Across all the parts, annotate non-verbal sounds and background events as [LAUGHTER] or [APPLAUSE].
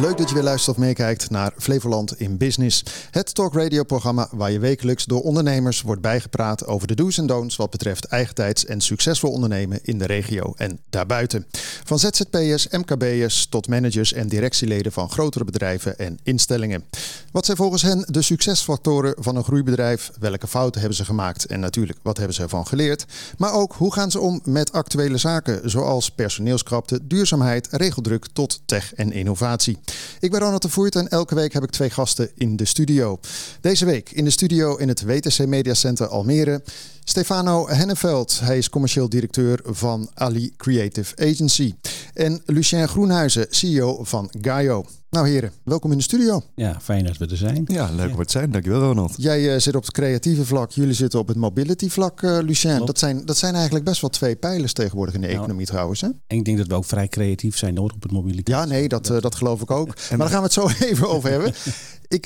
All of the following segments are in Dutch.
Leuk dat je weer luistert of meekijkt naar Flevoland in Business. Het talk-radio-programma waar je wekelijks door ondernemers wordt bijgepraat over de do's en don'ts wat betreft eigentijds en succesvol ondernemen in de regio en daarbuiten. Van ZZP'ers, MKB'ers tot managers en directieleden van grotere bedrijven en instellingen. Wat zijn volgens hen de succesfactoren van een groeibedrijf? Welke fouten hebben ze gemaakt? En natuurlijk, wat hebben ze ervan geleerd? Maar ook, hoe gaan ze om met actuele zaken zoals personeelskrapte, duurzaamheid, regeldruk tot tech en innovatie? Ik ben Ronald de Voert en elke week heb ik twee gasten in de studio. Deze week in de studio in het WTC Media Center Almere. Stefano Henneveld, hij is commercieel directeur van Ali Creative Agency. En Lucien Groenhuizen, CEO van Gaio. Nou heren, welkom in de studio. Ja, fijn dat we er zijn. Ja, leuk om het zijn. Dankjewel Ronald. Jij uh, zit op het creatieve vlak, jullie zitten op het mobility vlak, uh, Lucien. Dat zijn, dat zijn eigenlijk best wel twee pijlers tegenwoordig in de nou, economie trouwens. Hè? En ik denk dat we ook vrij creatief zijn nodig op het mobility. Ja, nee, dat, uh, dat geloof ik ook. [LAUGHS] maar daar gaan we het zo [LAUGHS] even over hebben. [LAUGHS] Ik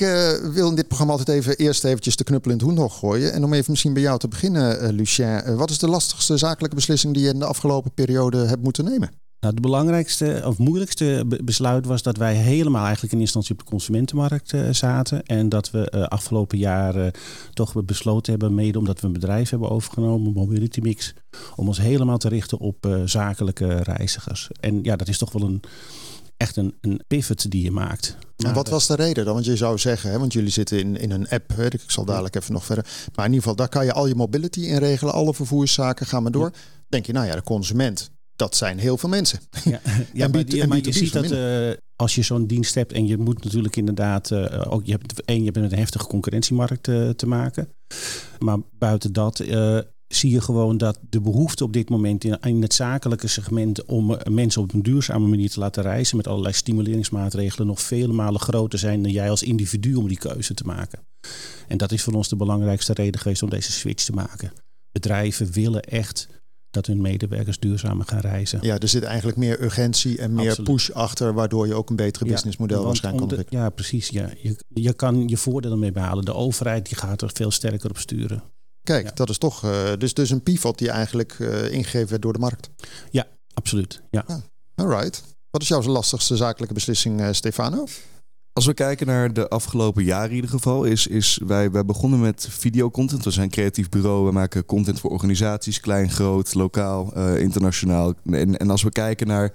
wil in dit programma altijd even eerst eventjes de knuppel in het hoendog gooien. En om even misschien bij jou te beginnen, Lucien. wat is de lastigste zakelijke beslissing die je in de afgelopen periode hebt moeten nemen? Nou, het belangrijkste of moeilijkste besluit was dat wij helemaal eigenlijk in instantie op de consumentenmarkt uh, zaten. En dat we uh, afgelopen jaren toch besloten hebben, mede omdat we een bedrijf hebben overgenomen, Mobility Mix, om ons helemaal te richten op uh, zakelijke reizigers. En ja, dat is toch wel een, echt een, een pivot die je maakt. En wat was de reden dan? Want je zou zeggen, hè, want jullie zitten in, in een app, hè, ik zal dadelijk even nog verder. Maar in ieder geval, daar kan je al je mobility in regelen, alle vervoerszaken, gaan maar door. Denk je, nou ja, de consument, dat zijn heel veel mensen. Ja, [LAUGHS] ja maar, ja, maar je ziet dat uh, als je zo'n dienst hebt en je moet natuurlijk inderdaad uh, ook je hebt en je hebt met een heftige concurrentiemarkt uh, te maken. Maar buiten dat zie je gewoon dat de behoefte op dit moment in, in, het zakelijke segment om mensen op een duurzame manier te laten reizen met allerlei stimuleringsmaatregelen nog vele malen groter zijn dan jij als individu om die keuze te maken. En dat is voor ons de belangrijkste reden geweest om deze switch te maken. Bedrijven willen echt dat hun medewerkers duurzamer gaan reizen. Ja, er zit eigenlijk meer urgentie en meer push achter, waardoor je ook een betere businessmodel waarschijnlijk kan ontwikkelen. Ja, precies. Ja. Je, je kan je voordelen mee behalen. De overheid die gaat er veel sterker op sturen. Kijk, dat is toch uh, dus, dus een pivot die eigenlijk uh, ingegeven werd door de markt. Ja, absoluut. Ja. ja. All right. Wat is jouw lastigste zakelijke beslissing, uh, Stefano? Als we kijken naar de afgelopen jaren in ieder geval, is, is wij, wij begonnen met videocontent. We zijn een creatief bureau, we maken content voor organisaties, klein, groot, lokaal, uh, internationaal. En, en als we kijken naar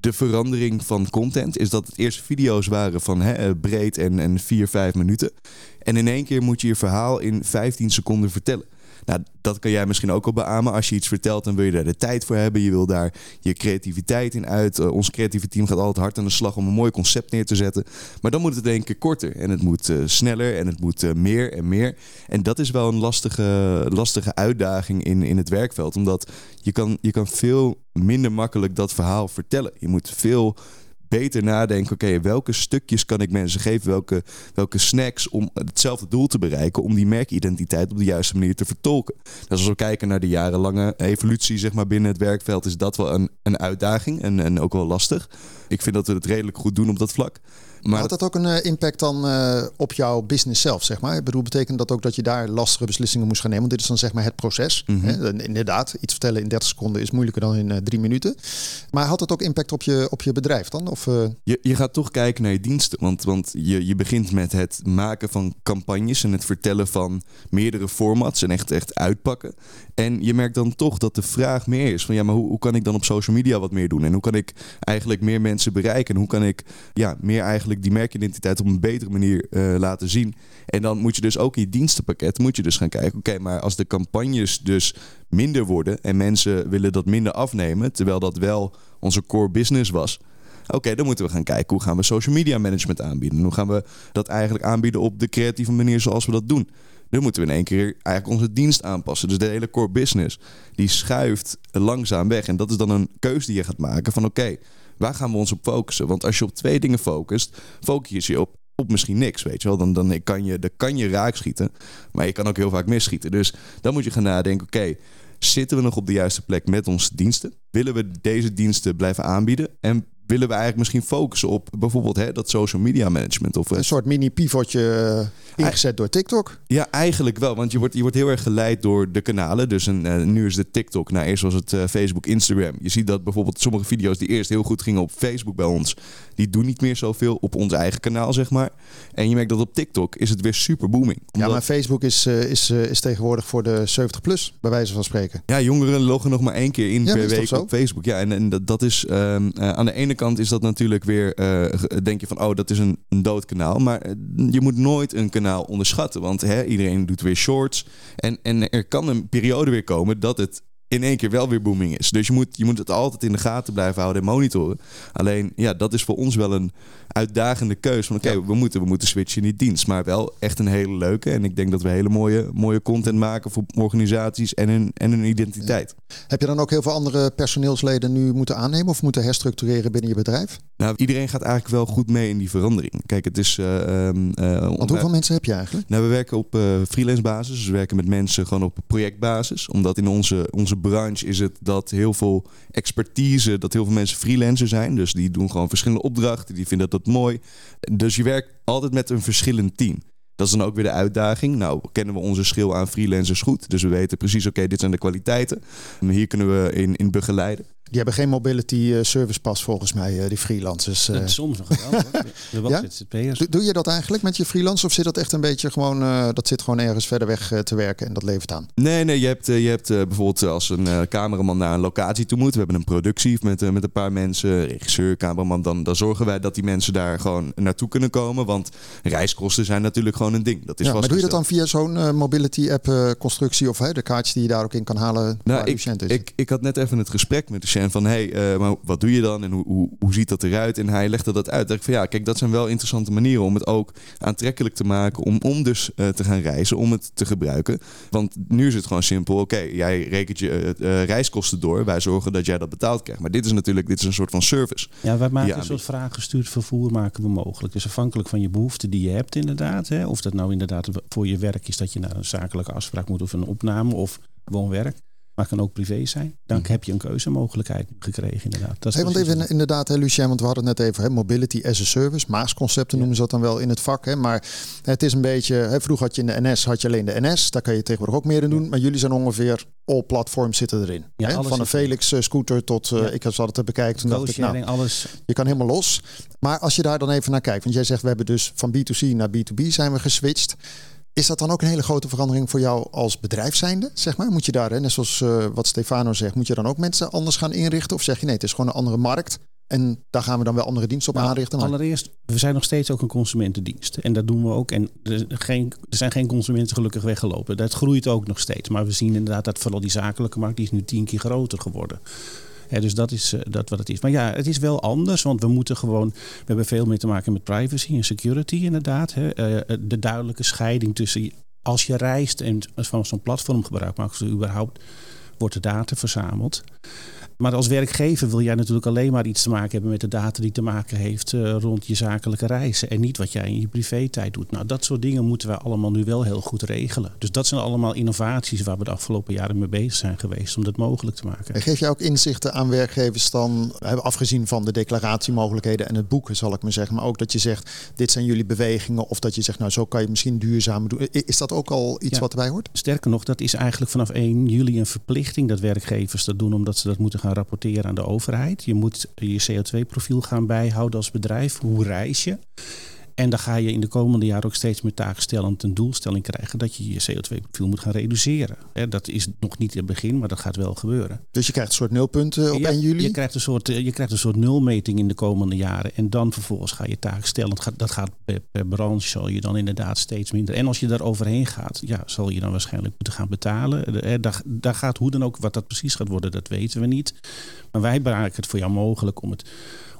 de verandering van content, is dat het eerst video's waren van hè, eh, breed en, en 4, 5 minuten. En in één keer moet je je verhaal in 15 seconden vertellen. Nou, dat kan jij misschien ook al beamen. Als je iets vertelt, dan wil je daar de tijd voor hebben. Je wil daar je creativiteit in uit. Uh, ons creatieve team gaat altijd hard aan de slag om een mooi concept neer te zetten. Maar dan moet het denk ik korter. En het moet uh, sneller en het moet uh, meer en meer. En dat is wel een lastige, lastige uitdaging in, in het werkveld. Omdat je kan, je kan veel minder makkelijk dat verhaal vertellen. Je moet veel beter nadenken. Oké, welke stukjes kan ik mensen geven? Welke, welke snacks om hetzelfde doel te bereiken? Om die merkidentiteit op de juiste manier te vertolken. Dus als we kijken naar de jarenlange evolutie zeg maar, binnen het werkveld, is dat wel een, een uitdaging en, en ook wel lastig. Ik vind dat we het redelijk goed doen op dat vlak. Maar had dat ook een uh, impact dan uh, op jouw business zelf, zeg maar? Ik bedoel, betekent dat ook dat je daar lastige beslissingen moest gaan nemen? Want dit is dan zeg maar het proces. Mm -hmm. Inderdaad, iets vertellen in 30 seconden is moeilijker dan in uh, drie minuten. Maar had dat ook impact op je, op je bedrijf dan? Of, je, je gaat toch kijken naar je diensten. Want, want je, je begint met het maken van campagnes en het vertellen van meerdere formats en echt, echt uitpakken. En je merkt dan toch dat de vraag meer is van ja, maar hoe, hoe kan ik dan op social media wat meer doen? En hoe kan ik eigenlijk meer mensen bereiken? En hoe kan ik ja, meer eigenlijk die merkidentiteit op een betere manier uh, laten zien. En dan moet je dus ook in je dienstenpakket moet je dus gaan kijken. Oké, maar als de campagnes dus minder worden en mensen willen dat minder afnemen, terwijl dat wel onze core business was. Oké, dan moeten we gaan kijken hoe gaan we social media management aanbieden. Hoe gaan we dat eigenlijk aanbieden op de creatieve manier zoals we dat doen. Nu moeten we in één keer eigenlijk onze dienst aanpassen. Dus de hele core business die schuift langzaam weg. En dat is dan een keuze die je gaat maken van oké, Waar gaan we ons op focussen? Want als je op twee dingen focust, focus je op, op misschien niks, weet je wel. Dan, dan kan, je, dan kan je raak schieten, maar je kan ook heel vaak misschieten. Dus dan moet je gaan nadenken, oké, zitten we nog op de juiste plek met onze diensten? Willen we deze diensten blijven aanbieden? En willen we eigenlijk misschien focussen op bijvoorbeeld hè, dat social media management. Of, een soort mini pivotje ingezet door TikTok. Ja, eigenlijk wel. Want je wordt, je wordt heel erg geleid door de kanalen. Dus een, nu is het TikTok. Nou, eerst was het Facebook, Instagram. Je ziet dat bijvoorbeeld sommige video's die eerst heel goed gingen op Facebook bij ons, die doen niet meer zoveel op ons eigen kanaal, zeg maar. En je merkt dat op TikTok is het weer super booming. Ja, maar Facebook is, is, is tegenwoordig voor de 70 plus, bij wijze van spreken. Ja, jongeren loggen nog maar één keer in per week op Facebook. Ja, en, en dat, dat is ehm, aan de ene kant is dat natuurlijk weer, denk je van, oh, dat is een, een dood kanaal. Maar je moet nooit een kanaal onderschatten. Want hè, iedereen doet weer shorts. En, en er kan een periode weer komen dat het in één keer wel weer booming is. Dus je moet, je moet het altijd in de gaten blijven houden en monitoren. Alleen, ja, dat is voor ons wel een uitdagende keuze. Van oké, we, moeten, we moeten switchen in die dienst. Maar wel echt een hele leuke. En ik denk dat we hele mooie, mooie content maken voor organisaties en hun, en hun identiteit. Heb je dan ook heel veel andere personeelsleden nu moeten aannemen of moeten herstructureren binnen je bedrijf? Nou, iedereen gaat eigenlijk wel goed mee in die verandering. Kijk, het is. Uh, uh, Want hoeveel mensen heb je eigenlijk? Nou, we werken op uh, freelance basis. Dus we werken met mensen gewoon op projectbasis. Omdat in onze, onze branche is het dat heel veel expertise, dat heel veel mensen freelancer zijn. Dus die doen gewoon verschillende opdrachten. Die vinden dat mooi. Dus je werkt altijd met een verschillend team. Dat is dan ook weer de uitdaging. Nou, kennen we onze schil aan freelancers goed. Dus we weten precies, oké, dit zijn de kwaliteiten. En hier kunnen we in, in begeleiden. Die hebben geen mobility eh, service pas volgens mij, eh, die freelancers. Uh. Soms nog wel. ja? Doe, doe je dat eigenlijk met je freelance of zit dat echt een beetje gewoon, dat zit gewoon ergens verder weg te werken en dat levert aan? Nee, nee, je hebt, je hebt bijvoorbeeld als een cameraman naar een locatie toe moet. We hebben een productie met, met een paar mensen, regisseur, cameraman. Dan, dan zorgen wij dat die mensen daar gewoon naartoe kunnen komen. Want reiskosten zijn natuurlijk gewoon een ding. Dat is ja, maar doe je dat dan via zo'n mobility app constructie of de kaartjes die je daar ook in kan halen? Nou, ik, ik, ik had net even het gesprek met de en van hey, uh, maar wat doe je dan en hoe, hoe, hoe ziet dat eruit? En hij legde dat uit. Ik van ja, kijk, dat zijn wel interessante manieren om het ook aantrekkelijk te maken. Om, om dus uh, te gaan reizen, om het te gebruiken. Want nu is het gewoon simpel. Oké, jij rekent je uh, reiskosten door. Wij zorgen dat jij dat betaald krijgt. Maar dit is natuurlijk dit is een soort van service. Ja, wij maken een soort vraaggestuurd vervoer maken we mogelijk. Dus afhankelijk van je behoeften die je hebt inderdaad. Hè, of dat nou inderdaad voor je werk is dat je naar een zakelijke afspraak moet of een opname of gewoon werk maar kan ook privé zijn. Dan mhm. heb je een keuzemogelijkheid gekregen inderdaad. Dat hey, want even inderdaad, hè, Lucien, want we hadden het net even, hè, mobility as a service. Maasconcepten noemen ze dat dan wel in het vak. Hè, maar het is een beetje, hè, vroeger had je in de NS, had je alleen de NS. Daar kan je tegenwoordig ook meer in doen. Maar jullie zijn ongeveer all platforms zitten erin. Ja, hè? Van een Felix uh, scooter tot, uh, ik had het te bekijken. Toen dacht ik, nou, alles. je kan helemaal los. Maar als je daar dan even naar kijkt, want jij zegt we hebben dus van B2C naar B2B zijn we geswitcht. Is dat dan ook een hele grote verandering voor jou als bedrijf zijnde? Zeg maar? Moet je daar, net zoals uh, wat Stefano zegt, moet je dan ook mensen anders gaan inrichten? Of zeg je nee, het is gewoon een andere markt en daar gaan we dan wel andere diensten op nou, aanrichten? Allereerst, we zijn nog steeds ook een consumentendienst. En dat doen we ook. En er, geen, er zijn geen consumenten gelukkig weggelopen. Dat groeit ook nog steeds. Maar we zien inderdaad dat vooral die zakelijke markt, die is nu tien keer groter geworden dus dat is uh, dat wat het is. Maar ja, het is wel anders, want we moeten gewoon. We hebben veel meer te maken met privacy en security, inderdaad. Hè. Uh, de duidelijke scheiding tussen als je reist en van zo'n platform gebruik maakt, überhaupt wordt de data verzameld. Maar als werkgever wil jij natuurlijk alleen maar iets te maken hebben met de data die te maken heeft uh, rond je zakelijke reizen. En niet wat jij in je privé-tijd doet. Nou, dat soort dingen moeten wij allemaal nu wel heel goed regelen. Dus dat zijn allemaal innovaties waar we de afgelopen jaren mee bezig zijn geweest om dat mogelijk te maken. En geef jij ook inzichten aan werkgevers dan, afgezien van de declaratiemogelijkheden en het boeken, zal ik maar zeggen. Maar ook dat je zegt, dit zijn jullie bewegingen. Of dat je zegt, nou zo kan je misschien duurzamer doen. Is dat ook al iets wat erbij hoort? Sterker nog, dat is eigenlijk vanaf 1 juli een verplichting dat werkgevers dat doen omdat ze dat moeten gaan rapporteren aan de overheid. Je moet je CO2-profiel gaan bijhouden als bedrijf. Hoe reis je? En dan ga je in de komende jaren ook steeds meer taakstellend een doelstelling krijgen dat je je CO2-profiel moet gaan reduceren. dat is nog niet het begin, maar dat gaat wel gebeuren. Dus je krijgt een soort nulpunten op ja, 1 juli? Je krijgt, een soort, eh, je krijgt een soort nulmeting in de komende jaren. En dan vervolgens ga je taakstellend. Dat gaat per, per branche, zal je dan inderdaad steeds minder. En als je daar overheen gaat, ja, zal je dan waarschijnlijk moeten gaan betalen. Daar, daar gaat hoe dan ook, wat dat precies gaat worden, dat weten we niet. Maar wij maken het voor jou mogelijk om het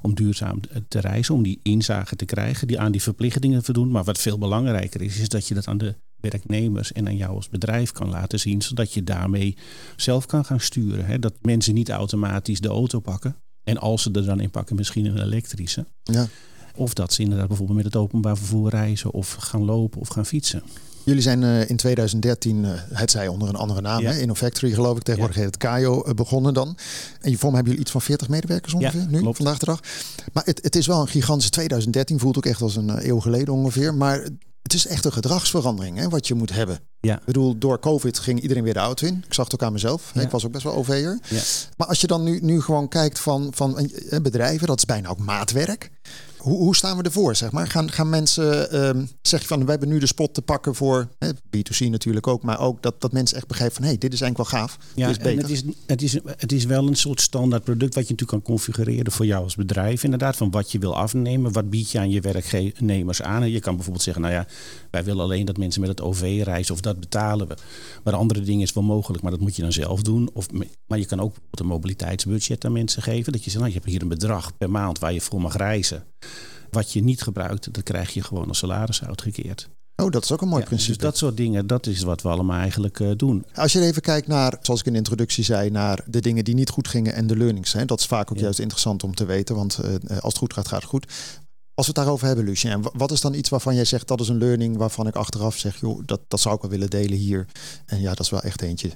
om duurzaam te reizen, om die inzage te krijgen, die aan die verplichtingen te doen. Maar wat veel belangrijker is, is dat je dat aan de werknemers en aan jou als bedrijf kan laten zien, zodat je daarmee zelf kan gaan sturen. Hè? Dat mensen niet automatisch de auto pakken. En als ze er dan in pakken, misschien een elektrische. Ja. Of dat ze inderdaad bijvoorbeeld met het openbaar vervoer reizen of gaan lopen of gaan fietsen. Jullie zijn in 2013, het zij onder een andere naam, ja. hè? InnoFactory geloof ik, tegenwoordig heet het Kayo, begonnen dan. En je vorm hebben jullie iets van 40 medewerkers ongeveer nu, klopt. vandaag de dag. Maar het, het is wel een gigantische 2013, voelt ook echt als een eeuw geleden ongeveer. Maar het is echt een gedragsverandering hè, wat je moet hebben. Ja. Ik bedoel, door COVID ging iedereen weer de auto in. Ik zag het ook aan mezelf. Ik was ook best wel OV'er. Ja. Maar als je dan nu, nu gewoon kijkt van, van bedrijven, dat is bijna ook maatwerk. Hoe, hoe staan we ervoor, zeg maar? Gaan, gaan mensen, um, zeg je van, we hebben nu de spot te pakken voor hè, B2C natuurlijk ook, maar ook dat, dat mensen echt begrijpen van, hé, hey, dit is eigenlijk wel gaaf. Ja, is beter. het is, het, is, het is wel een soort standaard product wat je natuurlijk kan configureren voor jou als bedrijf. Inderdaad, van wat je wil afnemen, wat bied je aan je werknemers aan. En je kan bijvoorbeeld zeggen, nou ja, wij willen alleen dat mensen met het OV reizen of dat betalen we. Maar andere dingen is wel mogelijk, maar dat moet je dan zelf doen. Of, maar je kan ook een mobiliteitsbudget aan mensen geven. Dat je zegt, nou, je hebt hier een bedrag per maand waar je voor mag reizen. Wat je niet gebruikt, dat krijg je gewoon als salaris uitgekeerd. Oh, dat is ook een mooi principe. Dus dat soort dingen, dat is wat we allemaal eigenlijk uh, doen. Als je even kijkt naar, zoals ik in de introductie zei, naar de dingen die niet goed gingen en de learnings. Hè, dat is vaak ook juist interessant om te weten, want uh, als het goed gaat, gaat het goed. Als we het daarover hebben, Lucien, wat is dan iets waarvan jij zegt dat is een learning waarvan ik achteraf zeg, joh, dat, dat zou ik wel willen delen hier. En ja, dat is wel echt eentje.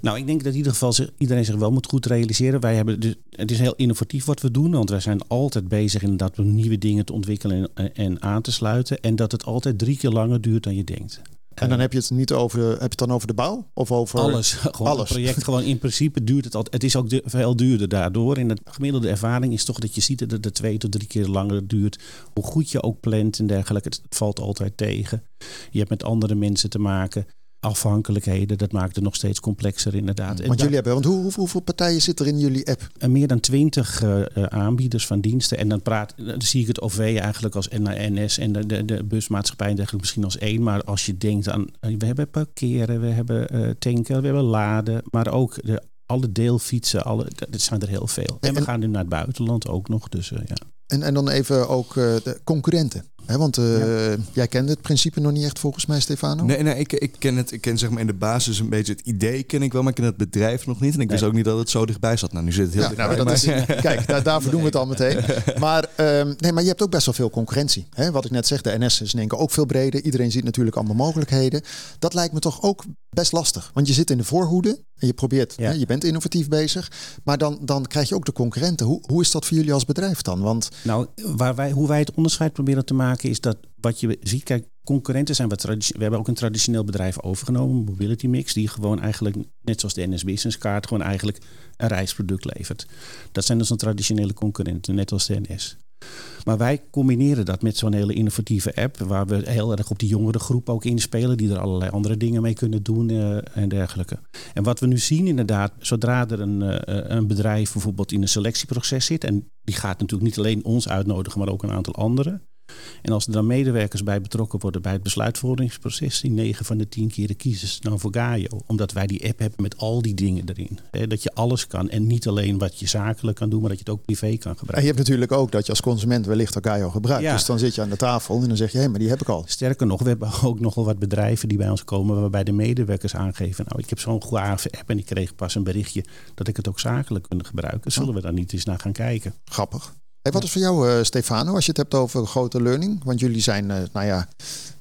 Nou, ik denk dat in ieder geval iedereen zich wel moet goed realiseren. Wij hebben dus, het is heel innovatief wat we doen, want wij zijn altijd bezig inderdaad om nieuwe dingen te ontwikkelen en, en aan te sluiten. En dat het altijd drie keer langer duurt dan je denkt. En dan heb je het niet over, heb je het dan over de bouw of over alles? [LAUGHS] Gewoon alles. Het project [LAUGHS] gewoon in principe duurt het altijd. Het is ook de, veel duurder daardoor. En de gemiddelde ervaring is toch dat je ziet dat het twee tot drie keer langer duurt. Hoe goed je ook plant en dergelijke, het valt altijd tegen. Je hebt met andere mensen te maken afhankelijkheden. Dat maakt het nog steeds complexer inderdaad. Want jullie hebben, want hoe, hoeveel partijen zitten er in jullie app? meer dan twintig uh, aanbieders van diensten. En dan, praat, dan zie ik het OV eigenlijk als NS en de, de, de busmaatschappij eigenlijk misschien als één. Maar als je denkt aan, eh, we hebben parkeren, we hebben uh, tanken, we hebben laden. Maar ook de, alle deelfietsen, alle, dat zijn er heel veel. En, we gaan nu naar het buitenland ook nog. Dus ja. En, en dan even ook de concurrenten want uh, jij kent het principe nog niet echt volgens mij, Stefano? Nee, nee ik, ik ken het. Ik ken zeg maar in de basis een beetje het idee ken ik wel, maar ik ken het bedrijf nog niet. En ik wist ook niet dat het zo dichtbij zat. Nou, nu zit het heel ja, dichtbij. Nou, dat is, [LAUGHS] kijk, daar, daarvoor doen we het al meteen. [LAUGHS] Maar, um, nee, maar je hebt ook best wel veel concurrentie. Hè? Wat ik net zeg, de NS is in één keer ook veel breder. Iedereen ziet natuurlijk allemaal mogelijkheden. Dat lijkt me toch ook best lastig. Want je zit in de voorhoede en je probeert, hè, je bent innovatief bezig. Maar dan, dan krijg je ook de concurrenten. Hoe, hoe is dat voor jullie als bedrijf dan? Want, nou, waar wij, hoe wij het onderscheid proberen te maken is dat wat je ziet, kijk, concurrenten zijn wat We hebben ook een traditioneel bedrijf overgenomen, Mobility Mix, die gewoon eigenlijk, net zoals de NS Business Card, gewoon eigenlijk een reisproduct levert. Dat zijn dus een traditionele concurrenten, net als de NS. Maar wij combineren dat met zo'n hele innovatieve app, waar we heel erg op die jongere groep ook inspelen, die er allerlei andere dingen mee kunnen doen uh, en dergelijke. En wat we nu zien inderdaad, zodra er een, uh, een bedrijf bijvoorbeeld in een selectieproces zit, en die gaat natuurlijk niet alleen ons uitnodigen, maar ook een aantal anderen, en als er dan medewerkers bij betrokken worden bij het besluitvormingsproces, die 9 van de 10 keren kiezen ze dan voor Gaio. Omdat wij die app hebben met al die dingen erin. dat je alles kan en niet alleen wat je zakelijk kan doen, maar dat je het ook privé kan gebruiken. En je hebt natuurlijk ook dat je als consument wellicht ook Gaio gebruikt. Dus dan zit je aan de tafel en dan zeg je, hé, maar die heb ik al. Sterker nog, we hebben [LAUGHS] ook nogal wat bedrijven die bij ons komen waarbij de medewerkers aangeven, nou ik heb zo'n goede app en ik kreeg pas een berichtje dat ik het ook zakelijk kunnen gebruiken. Zullen we daar niet eens naar gaan kijken? Grappig. Hey, wat is voor jou, uh, Stefano, als je het hebt over grote learning? Want jullie zijn, uh, nou ja,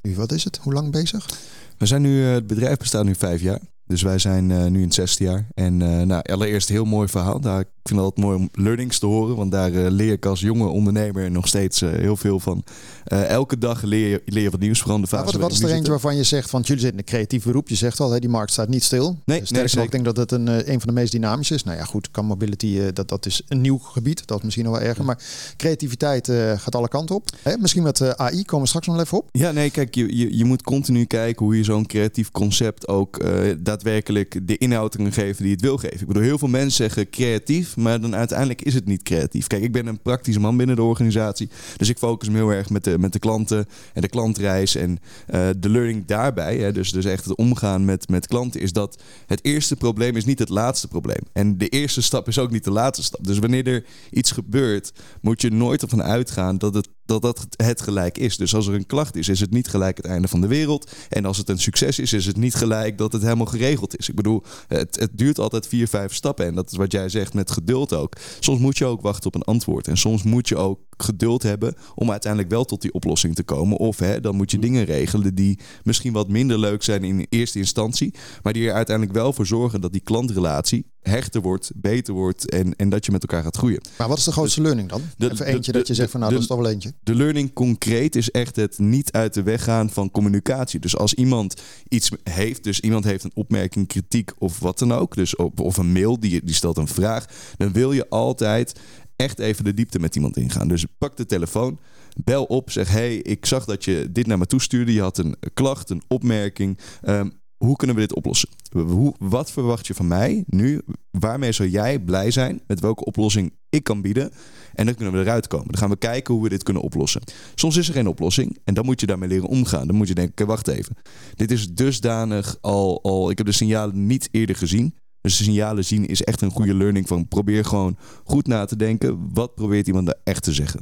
nu wat is het? Hoe lang bezig? We zijn nu, uh, het bedrijf bestaat nu vijf jaar. Dus wij zijn nu in het zesde jaar. En nou, allereerst heel mooi verhaal. Daar ik vind het altijd mooi om learnings te horen, want daar uh, leer ik als jonge ondernemer nog steeds uh, heel veel van. Uh, elke dag leer je, leer je wat nieuws, vooral de fase. wat, wat is er eentje waarvan je zegt, want jullie zitten in een creatief beroep, je zegt al, hè, die markt staat niet stil. Nee, Sterker nee, ik denk dat het een, een van de meest dynamische is. Nou ja, goed, kan mobility, dat, dat is een nieuw gebied, dat is misschien nog wel erger. Maar creativiteit gaat alle kanten op. Hè? Misschien met AI, komen we straks nog even op. Ja, nee, kijk, je, je, je moet continu kijken hoe je zo'n creatief concept ook daadwerkelijk de inhoud kan geven die het wil geven. Ik bedoel, heel veel mensen zeggen creatief maar dan uiteindelijk is het niet creatief. Kijk, ik ben een praktische man binnen de organisatie, dus ik focus me heel erg met de, met de klanten en de klantreis en uh, de learning daarbij. Hè, dus, dus echt het omgaan met, met klanten is dat het eerste probleem is niet het laatste probleem. En de eerste stap is ook niet de laatste stap. Dus wanneer er iets gebeurt, moet je nooit ervan uitgaan dat het dat dat het gelijk is. Dus als er een klacht is, is het niet gelijk het einde van de wereld. En als het een succes is, is het niet gelijk dat het helemaal geregeld is. Ik bedoel, het, het duurt altijd vier, vijf stappen. En dat is wat jij zegt met geduld ook. Soms moet je ook wachten op een antwoord. En soms moet je ook geduld hebben om uiteindelijk wel tot die oplossing te komen. Of hè, dan moet je dingen regelen die misschien wat minder leuk zijn in eerste instantie, maar die er uiteindelijk wel voor zorgen dat die klantrelatie hechter wordt, beter wordt en, en dat je met elkaar gaat groeien. Maar wat is de grootste learning dan? De, Even eentje dat je zegt van nou, dat is toch wel eentje. De learning concreet is echt het niet uit de weg gaan van communicatie. Dus als iemand iets heeft, dus iemand heeft een opmerking, kritiek of wat dan ook, dus op, of een mail, die, die stelt een vraag, dan wil je altijd echt even de diepte met iemand ingaan. Dus pak de telefoon, bel op, zeg: Hey, ik zag dat je dit naar me toestuurde. Je had een klacht, een opmerking. Ehm, hoe kunnen we dit oplossen? Hoe, wat verwacht je van mij nu? Waarmee zou jij blij zijn? Met welke oplossing ik kan bieden? En dan kunnen we eruit komen. Dan gaan we kijken hoe we dit kunnen oplossen. Soms is er geen oplossing en dan moet je daarmee leren omgaan. Dan moet je denken, wacht even. Dit is dusdanig al, al... Ik heb de signalen niet eerder gezien. Dus de signalen zien is echt een goede learning van probeer gewoon goed na te denken. Wat probeert iemand daar echt te zeggen?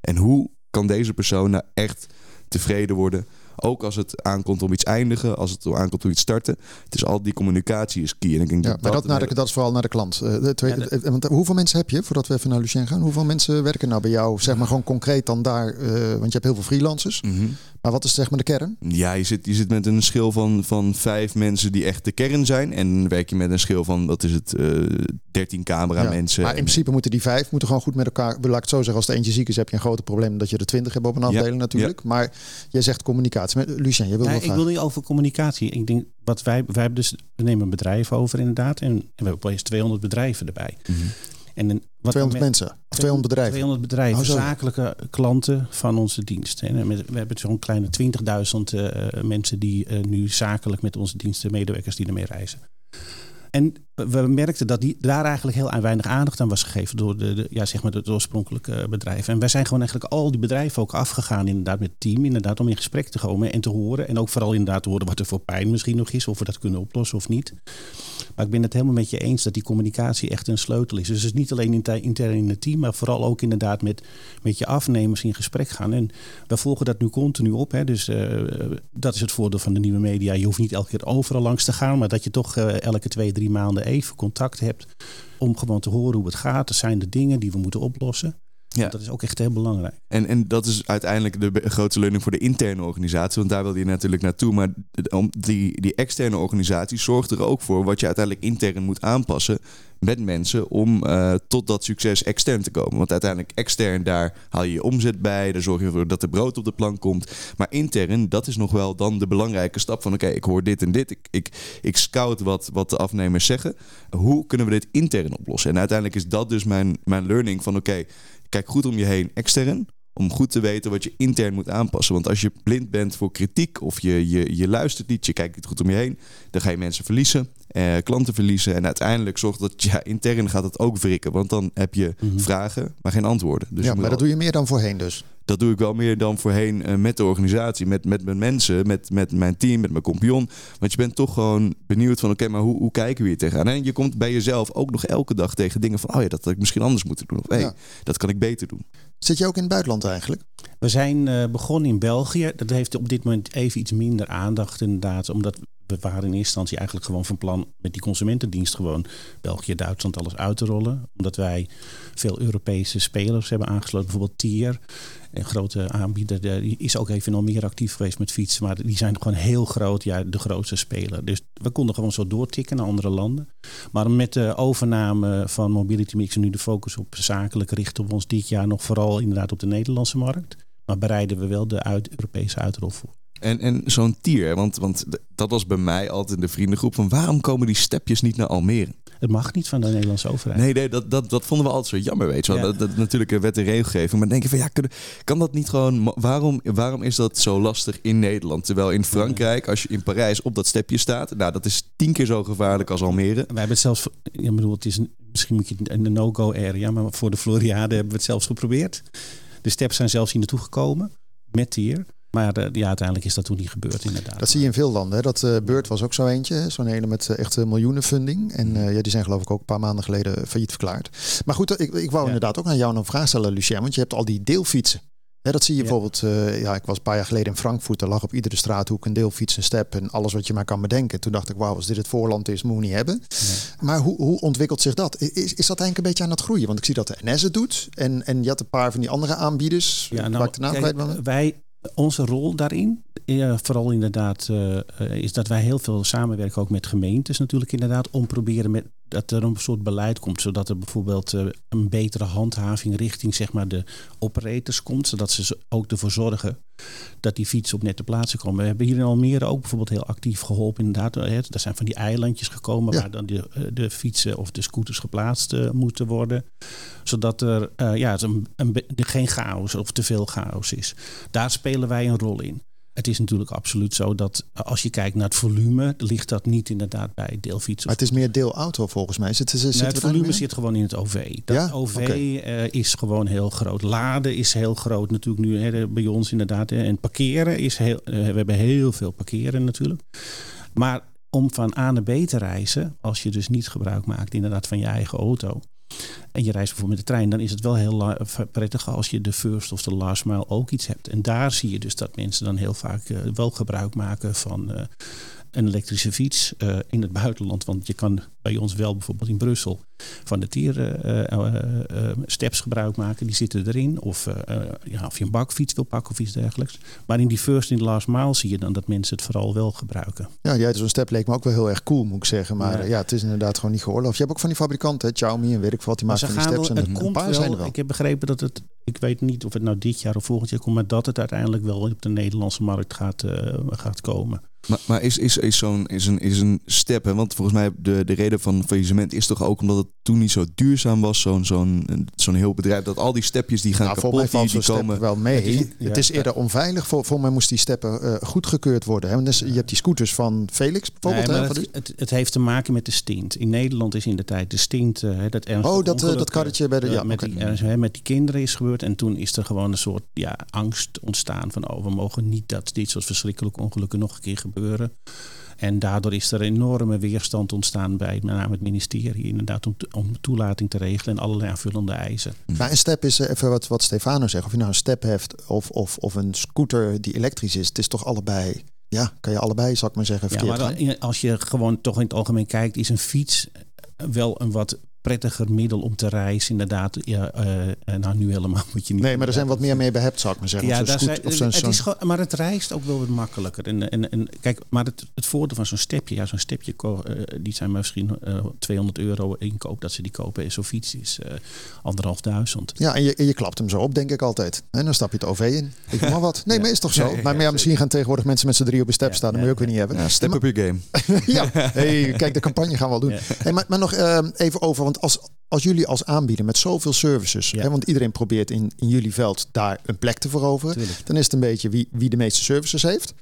En hoe kan deze persoon nou echt tevreden worden? Ook als het aankomt om iets eindigen, als het aankomt om iets starten. Het is al die communicatie is key. En ik denk ja, maar dat, naar de, dat is vooral naar de klant. Uh, de tweede, ja, want hoeveel mensen heb je, voordat we even naar Lucien gaan? Hoeveel mensen werken nou bij jou, zeg maar gewoon concreet dan daar? Uh, want je hebt heel veel freelancers. Mm -hmm. Maar wat is zeg maar de kern? Ja, je zit, je zit met een schil van, van vijf mensen die echt de kern zijn. En dan werk je met een schil van, wat is het, uh, 13 camera mensen. Maar in principe moeten die vijf moeten gewoon goed met elkaar. Laat ik het zo zeggen, als de eentje ziek is, heb je een groot probleem dat je er twintig hebt op een afdeling natuurlijk. Maar jij zegt communicatie. Maar Lucien, je wil ja, Ik wil niet over communicatie. Ik denk, wat wij, wij hebben dus, we nemen een bedrijf over inderdaad. En, en we hebben opeens 200 bedrijven erbij. Mm -hmm. En wat 200 mensen, of 200 bedrijven? 200 bedrijven, oh, zakelijke klanten van onze dienst. En we hebben zo'n kleine 20.000 uh, mensen die uh, nu zakelijk met onze diensten, medewerkers die ermee reizen. En we merkten dat die, daar eigenlijk heel weinig aandacht aan was gegeven door de, ja, zeg maar de, oorspronkelijke bedrijven. En wij zijn gewoon eigenlijk al die bedrijven ook afgegaan, inderdaad, met het team, inderdaad, om in gesprek te komen en te horen. En ook vooral inderdaad te horen wat er voor pijn misschien nog is, of we dat kunnen oplossen of niet. Maar ik ben het helemaal met je eens dat die communicatie echt een sleutel is. Dus het is niet alleen intern in het team, maar vooral ook inderdaad met, met je afnemers in gesprek gaan. En we volgen dat nu continu op. Hè. Dus uh, dat is het voordeel van de nieuwe media. Je hoeft niet elke keer overal langs te gaan, maar dat je toch uh, elke twee, drie maanden even contact hebt om gewoon te horen hoe het gaat. Er zijn de dingen die we moeten oplossen. Ja. Dat is ook echt heel belangrijk. En, en dat is uiteindelijk de grootste learning voor de interne organisatie. Want daar wil je natuurlijk naartoe. Maar die, die externe organisatie zorgt er ook voor wat je uiteindelijk intern moet aanpassen met mensen om uh, tot dat succes extern te komen. Want uiteindelijk extern, daar haal je je omzet bij. Daar zorg je ervoor dat er brood op de plank komt. Maar intern, dat is nog wel dan de belangrijke stap van... oké, okay, ik hoor dit en dit. Ik, ik, ik scout wat, wat de afnemers zeggen. Hoe kunnen we dit intern oplossen? En uiteindelijk is dat dus mijn, mijn learning van... oké, okay, kijk goed om je heen extern om goed te weten wat je intern moet aanpassen. Want als je blind bent voor kritiek of je, je, je luistert niet, je kijkt niet goed om je heen, dan ga je mensen verliezen, eh, klanten verliezen. En uiteindelijk zorgt dat ja, intern gaat het ook wrikken. Want dan heb je mm -hmm. vragen, maar geen antwoorden. Dus ja, maar dat doe je meer dan voorheen dus. Dat doe ik wel meer dan voorheen uh, met de organisatie, met, met mijn mensen, met, met mijn team, met mijn kompion. Want je bent toch gewoon benieuwd van oké, okay, maar hoe, hoe kijken we hier tegenaan? En je komt bij jezelf ook nog elke dag tegen dingen van oh ja, dat had ik misschien anders moeten doen. Of hey, ja. dat kan ik beter doen. Zit je ook in het buitenland eigenlijk? We zijn uh, begonnen in België. Dat heeft op dit moment even iets minder aandacht inderdaad. Omdat we waren in eerste instantie eigenlijk gewoon van plan met die consumentendienst gewoon België, Duitsland alles uit te rollen. Omdat wij veel Europese spelers hebben aangesloten. Bijvoorbeeld Tier, een grote aanbieder, die is ook even nog meer actief geweest met fietsen. Maar die zijn gewoon heel groot, ja, de grootste speler. Dus we konden gewoon zo doortikken naar andere landen. Maar met de overname van Mobility Mix en nu de focus op zakelijk richten we ons dit jaar nog vooral inderdaad op de Nederlandse markt. Maar bereiden we wel de uit Europese uitrol voor. En, en zo'n tier, want, want dat was bij mij altijd in de vriendengroep van waarom komen die stepjes niet naar Almere? Het mag niet van de Nederlandse overheid. Nee, nee dat, dat, dat vonden we altijd zo jammer, weet je wel. Ja. Dat, dat, natuurlijk een wet en regelgeving. Maar denk je van, ja, kan, kan dat niet gewoon... Waarom, waarom is dat zo lastig in Nederland? Terwijl in Frankrijk, als je in Parijs op dat stepje staat... Nou, dat is tien keer zo gevaarlijk als Almere. Wij hebben het zelfs... Ik bedoel, het is een, misschien moet je een no-go area... maar voor de Floriade hebben we het zelfs geprobeerd. De steps zijn zelfs hier naartoe gekomen met tier... Maar ja, uiteindelijk is dat toen niet gebeurd, inderdaad. Dat zie je in veel landen. Hè? Dat uh, Beurt was ook zo eentje. Zo'n hele met uh, echt miljoenen funding. En ja, die zijn geloof ik ook een paar maanden geleden failliet verklaard. Maar goed, ik, ik wou ja. inderdaad ook aan jou een vraag stellen, Lucien. Want je hebt al die deelfietsen. dat zie je bijvoorbeeld, ja, ik was een paar jaar geleden in Frankfurt. Er lag op iedere straathoek een deelfiets, een step en alles wat je maar kan bedenken. Toen dacht ik, wauw, als dit het voorland is, moet we niet hebben. Maar hoe, hoe ontwikkelt zich dat? Is, is dat eigenlijk een beetje aan het groeien? Want ik zie dat de NS het doet. En, en je had een paar van die andere aanbieders. Ja, nou, kijk, wij, onze rol daarin, vooral inderdaad, uh, is dat wij heel veel samenwerken ook met gemeentes natuurlijk inderdaad. Om proberen met, dat er een soort beleid komt. Zodat er bijvoorbeeld uh, een betere handhaving richting zeg maar, de operators komt. Zodat ze ook ervoor zorgen dat die fietsen op nette plaatsen komen. We hebben hier in Almere ook bijvoorbeeld heel actief geholpen. Inderdaad, er zijn van die eilandjes gekomen waar dan de, de fietsen of de scooters geplaatst moeten worden. Zodat er ja, een, een, geen chaos of te veel chaos is. Daar spelen wij een rol in. Het is natuurlijk absoluut zo dat als je kijkt naar het volume, ligt dat niet inderdaad bij deelfietsen. Maar het is meer deelauto volgens mij. Zit, zit, zit het volume zit gewoon in het OV. Dat ja? OV eh, is gewoon heel groot. Laden is heel groot natuurlijk nu hè, bij ons inderdaad. En parkeren is heel. Uh, we hebben heel veel parkeren natuurlijk. Maar om van A naar B te reizen, als je dus niet gebruik maakt inderdaad van je eigen auto, en je reist bijvoorbeeld met de trein, dan is het wel heel prettig als je de first of de last mile ook iets hebt. En daar zie je dus dat mensen dan heel vaak uh, wel gebruik maken van uh, een elektrische fiets uh, in het buitenland. Want je kan bij ons wel bijvoorbeeld in Brussel van de tiersteps uh, uh, gebruik maken. Die zitten erin. Of, ja, of je een bakfiets wil pakken of iets dergelijks. Maar in die first en last mile zie je dan dat mensen het vooral wel gebruiken. Ja, ja zo'n step leek me ook wel heel erg cool, moet ik zeggen. Maar ja, het is inderdaad gewoon niet geoorloofd. Je hebt ook van die fabrikanten, Xiaomi en wat, die maken van die steps. en het een paar zijn er wel. Ik heb begrepen dat het, ik weet niet of het nou dit jaar of volgend jaar komt, maar dat het uiteindelijk wel op de Nederlandse markt gaat, gaat komen. Maar, maar is, is, is zo'n is een, is een step, hè? want volgens mij de, de reden van faillissement is toch ook omdat het toen niet zo duurzaam was, zo'n zo'n zo'n heel bedrijf, dat al die stepjes die gaan nou, kapot, die, die komen... wel mee. Het is, eerder onveilig. Voor, voor mij moest die steppen uh, goedgekeurd worden. Hè? Dus je hebt die scooters van Felix bijvoorbeeld. Nee, het, het, het, heeft te maken met de stint. In Nederland is in de tijd de stint, uh, dat Oh, dat, uh, dat karretje bij de... Ja, met, okay. die, met die kinderen is gebeurd. En toen is er gewoon een soort ja, angst ontstaan van, oh, we mogen niet dat dit soort verschrikkelijke ongelukken nog een keer gebeuren. En daardoor is er enorme weerstand ontstaan bij met name het ministerie, inderdaad, om, om toelating te regelen en allerlei aanvullende eisen. Maar een step is eh, even wat, wat Stefano zegt. Of je nou een step hebt of, of, of een scooter die elektrisch is, het is toch allebei. Ja, kan je allebei, zal ik maar zeggen. Ja, maar als je gewoon toch in het algemeen kijkt, is een fiets wel een wat prettiger middel om te reizen. Inderdaad, ja, uh, nou nu helemaal moet je niet. Nee, maar er zijn wat meer mee behept, zou ik maar zeggen. Ja, daar zijn, of het is gewoon, maar het reist ook wel wat makkelijker. En, en, en kijk, maar het, het voordeel van zo'n stepje, ja, zo'n stepje, uh, die zijn misschien uh, 200 euro inkoop dat ze die kopen. Zo'n fiets is uh, anderhalf duizend. Ja, en je, en je klapt hem zo op, denk ik altijd. En dan stap je het OV in. Ik maar wat. Nee, [LAUGHS] maar is toch zo? maar, ja, misschien gaan tegenwoordig mensen met z'n drie op een step staan. Dat moet je ook weer niet hebben. Ja, step up your game. [LAUGHS] ja, hey, kijk, de campagne gaan we wel doen. Hey, maar, maar nog even over, want als als jullie als aanbieder met zoveel services, hè, want iedereen probeert in, in jullie veld daar een plek te veroveren, dan is het een beetje wie, wie de meeste services heeft.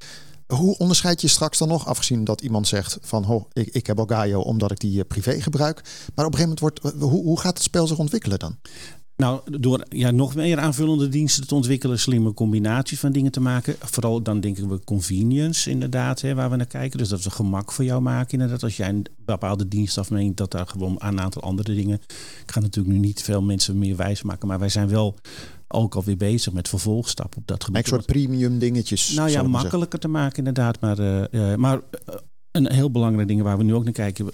Hoe onderscheid je straks dan nog, afgezien dat iemand zegt van ho, ik, ik heb Gaio omdat ik die eh, privé gebruik. Maar op een gegeven moment wordt, eh, hoe, hoe gaat het spel zich ontwikkelen dan? Nou, door ja, nog meer aanvullende diensten te ontwikkelen, slimme combinaties van dingen te maken. Vooral dan denken we convenience inderdaad, hè, waar we naar kijken. Dus dat we gemak voor jou maken inderdaad. Als jij een bepaalde dienst afmeent, dat daar gewoon een aantal andere dingen... Ik ga natuurlijk nu niet veel mensen meer wijs maken, maar wij zijn wel ook alweer bezig met vervolgstappen op dat gebied. Een soort premium dingetjes. Nou ja, makkelijker te maken inderdaad. Maar, uh, maar uh, een heel belangrijk ding waar we nu ook naar kijken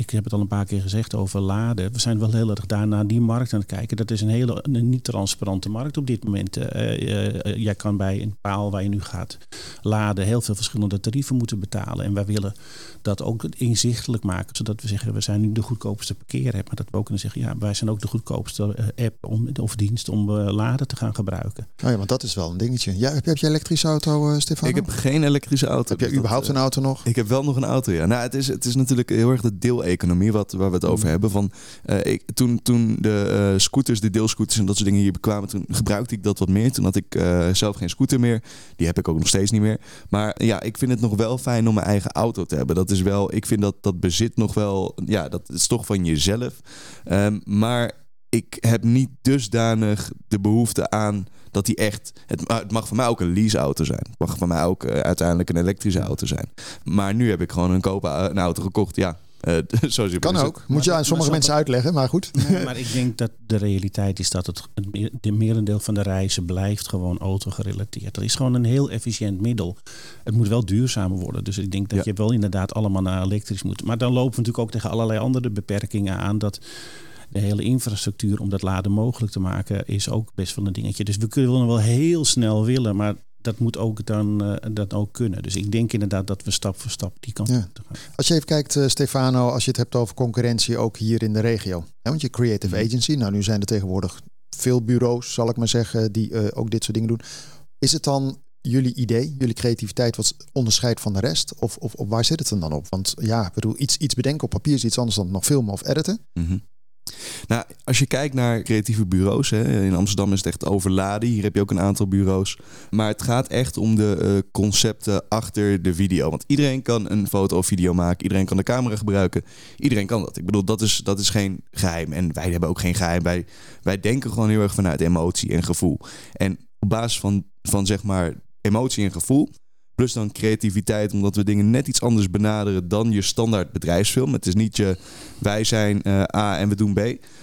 ik heb het al een paar keer gezegd over laden. We zijn wel heel erg daar naar die markt aan het kijken. Dat is een hele een niet transparante markt op dit moment. Uh, uh, jij kan bij een paal waar je nu gaat laden heel veel verschillende tarieven moeten betalen. En wij willen dat ook inzichtelijk maken. Zodat we zeggen, we zijn nu de goedkoopste parkeerapp. Maar dat we ook kunnen zeggen, ja, wij zijn ook de goedkoopste app om, of dienst om laden te gaan gebruiken. Oh ja, want dat is wel een dingetje. Ja, heb, heb je elektrische auto, Stefan? Ik heb geen elektrische auto. Heb jij überhaupt een auto nog? Ik heb wel nog een auto, ja. Nou, het is, het is natuurlijk heel erg de deel economie wat, waar we het over mm. hebben. Van, uh, ik, toen, toen de uh, scooters, de deelscooters en dat soort dingen hier bekwamen, toen gebruikte ik dat wat meer. Toen had ik uh, zelf geen scooter meer. Die heb ik ook nog steeds niet meer. Maar ja, ik vind het nog wel fijn om mijn eigen auto te hebben. Dat is wel, ik vind dat dat bezit nog wel, ja, dat is toch van jezelf. Um, maar ik heb niet dusdanig de behoefte aan dat die echt. Het, het mag voor mij ook een leaseauto zijn. Het mag voor mij ook uh, uiteindelijk een elektrische auto zijn. Maar nu heb ik gewoon een kopen een auto gekocht. Ja, [LAUGHS] zoals je kan ook. Moet je aan sommige mensen uitleggen, maar goed. [LAUGHS] maar ik denk dat de realiteit is dat het de merendeel van de reizen blijft gewoon auto gerelateerd. Dat is gewoon een heel efficiënt middel. Het moet wel duurzamer worden. Dus ik denk dat je wel inderdaad allemaal naar elektrisch moet. Maar dan lopen we natuurlijk ook tegen allerlei andere beperkingen aan. Dat de hele infrastructuur om dat laden mogelijk te maken is ook best wel een dingetje. Dus we kunnen wel heel snel willen, maar dat moet ook dan uh, dat ook kunnen. Dus ik denk inderdaad dat we stap voor stap die kant ja. op gaan. Als je even kijkt, uh, Stefano, als je het hebt over concurrentie ook hier in de regio. Hè, want je creative mhm. agency, nou nu zijn er tegenwoordig veel bureaus, zal ik maar zeggen, die uh, ook dit soort dingen doen. Is het dan jullie idee, jullie creativiteit wat onderscheidt van de rest? Of, of, of waar zit het dan op? Want ja, ik bedoel, iets, iets bedenken op papier is iets anders dan nog filmen of editen. Mm nou, als je kijkt naar creatieve bureaus, hè, in Amsterdam is het echt overladen. Hier heb je ook een aantal bureaus. Maar het gaat echt om de uh, concepten achter de video. Want iedereen kan een foto of video maken. Iedereen kan de camera gebruiken. Iedereen kan dat. Ik bedoel, dat is, dat is geen geheim. En wij hebben ook geen geheim. Wij, wij denken gewoon heel erg vanuit emotie en gevoel. En op basis van, van zeg maar emotie en gevoel Plus dan creativiteit, omdat we dingen net iets anders benaderen dan je standaard bedrijfsfilm. Het is niet je wij zijn uh, A en we doen B.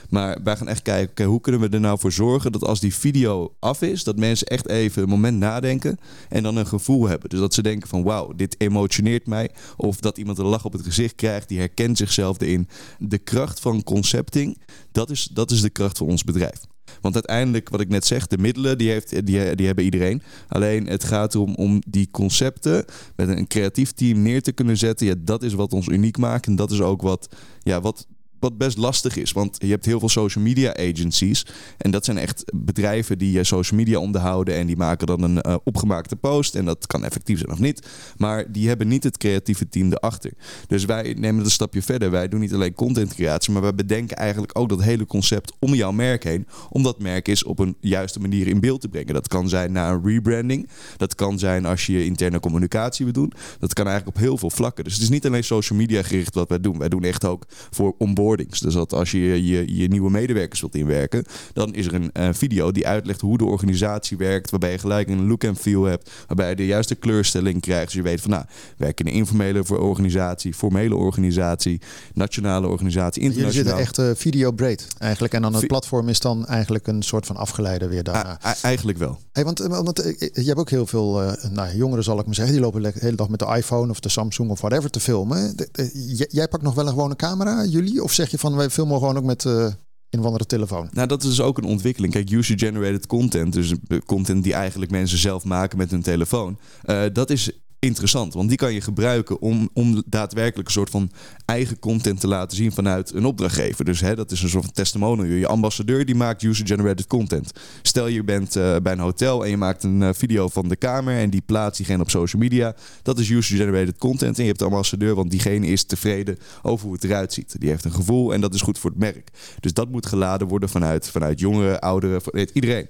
Maar wij gaan echt kijken, hoe kunnen we er nou voor zorgen dat als die video af is, dat mensen echt even een moment nadenken en dan een gevoel hebben. Dus dat ze denken van wauw, dit emotioneert mij. Of dat iemand een lach op het gezicht krijgt, die herkent zichzelf erin. De kracht van concepting, dat is, dat is de kracht van ons bedrijf. Want uiteindelijk, wat ik net zeg, de middelen die, heeft, die, die hebben iedereen. Alleen het gaat erom om die concepten met een creatief team neer te kunnen zetten. Ja, dat is wat ons uniek maakt. En dat is ook wat, ja, wat wat best lastig is. Want je hebt heel veel social media agencies. En dat zijn echt bedrijven die social media onderhouden. En die maken dan een uh, opgemaakte post. En dat kan effectief zijn of niet. Maar die hebben niet het creatieve team erachter. Dus wij nemen het een stapje verder. Wij doen niet alleen content creatie. Maar wij bedenken eigenlijk ook dat hele concept om jouw merk heen. Om dat merk is op een juiste manier in beeld te brengen. Dat kan zijn na een rebranding. Dat kan zijn als je interne communicatie wil doen. Dat kan eigenlijk op heel veel vlakken. Dus het is niet alleen social media gericht wat wij doen. Wij doen echt ook voor dus dat als je, je je nieuwe medewerkers wilt inwerken, dan is er een uh, video die uitlegt hoe de organisatie werkt, waarbij je gelijk een look en feel hebt, waarbij je de juiste kleurstelling krijgt. Dus je weet van nou, werken in een informele organisatie, formele organisatie, nationale organisatie, internationaal. Jullie zitten echt uh, video breed eigenlijk. En dan het platform is dan eigenlijk een soort van afgeleide weer daarna. eigenlijk wel. Hey, want, eh, want je hebt ook heel veel nou, jongeren, zal ik maar zeggen, die lopen de hele dag met de iPhone of de Samsung of whatever te filmen. jij pakt nog wel een gewone camera, jullie? Of zeg je van wij filmen gewoon ook met uh, een of telefoon? Nou, dat is dus ook een ontwikkeling. Kijk, user-generated content, dus content die eigenlijk mensen zelf maken met hun telefoon, uh, dat is interessant. Want die kan je gebruiken om, om daadwerkelijk een soort van eigen content te laten zien vanuit een opdrachtgever. Dus hè, dat is een soort van testimonial. Je ambassadeur die maakt user-generated content. Stel je bent uh, bij een hotel en je maakt een uh, video van de kamer en die plaatst diegene op social media. Dat is user-generated content. En je hebt de ambassadeur, want diegene is tevreden over hoe het eruit ziet. Die heeft een gevoel en dat is goed voor het merk. Dus dat moet geladen worden vanuit, vanuit jongeren, ouderen, iedereen.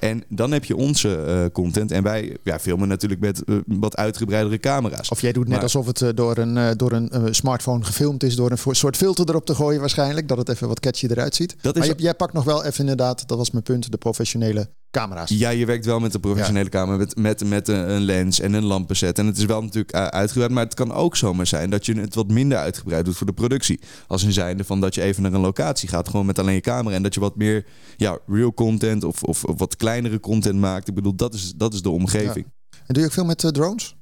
En dan heb je onze uh, content. En wij ja, filmen natuurlijk met uh, wat uitgebreidere camera's. Of jij doet net maar, alsof het uh, door een, door een smartphone gefilmd is. Door een soort filter erop te gooien waarschijnlijk. Dat het even wat catchy eruit ziet. Dat is maar jij pakt nog wel even inderdaad, dat was mijn punt, de professionele camera's. Ja, je werkt wel met de professionele camera, met, met, met een, lens en een lampenset. En het is wel natuurlijk uitgebreid, maar het kan ook zomaar zijn dat je het wat minder uitgebreid doet voor de productie. Als in zijnde van dat je even naar een locatie gaat, gewoon met alleen je camera. En dat je wat meer ja, real content of, of, of wat kleinere content maakt. Ik bedoel, dat is, dat is de omgeving. En doe je ook veel met uh, drones?